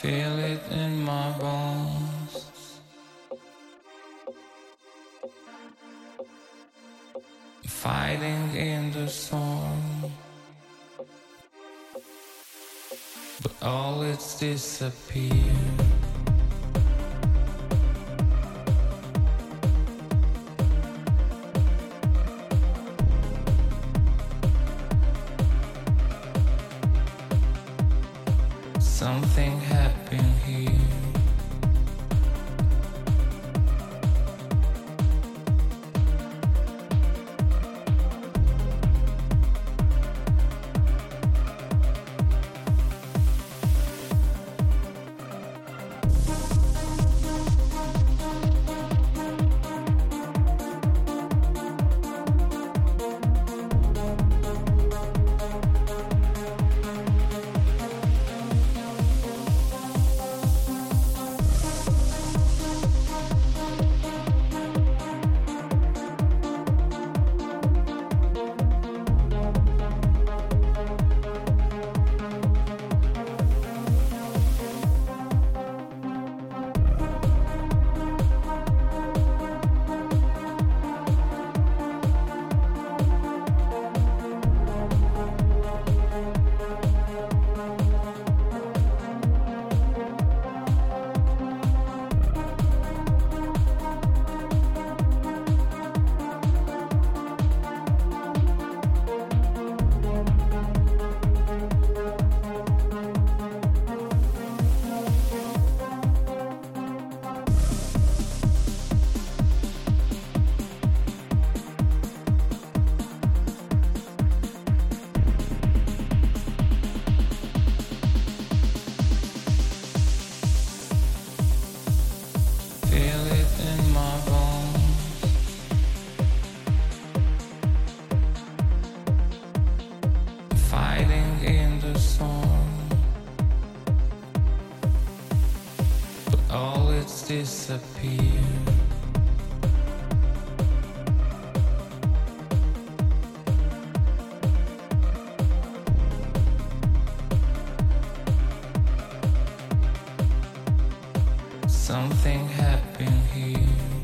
Feel it in my bones. Fighting in the storm. But all it's disappeared. Something happened here. All it's disappeared. Something happened here.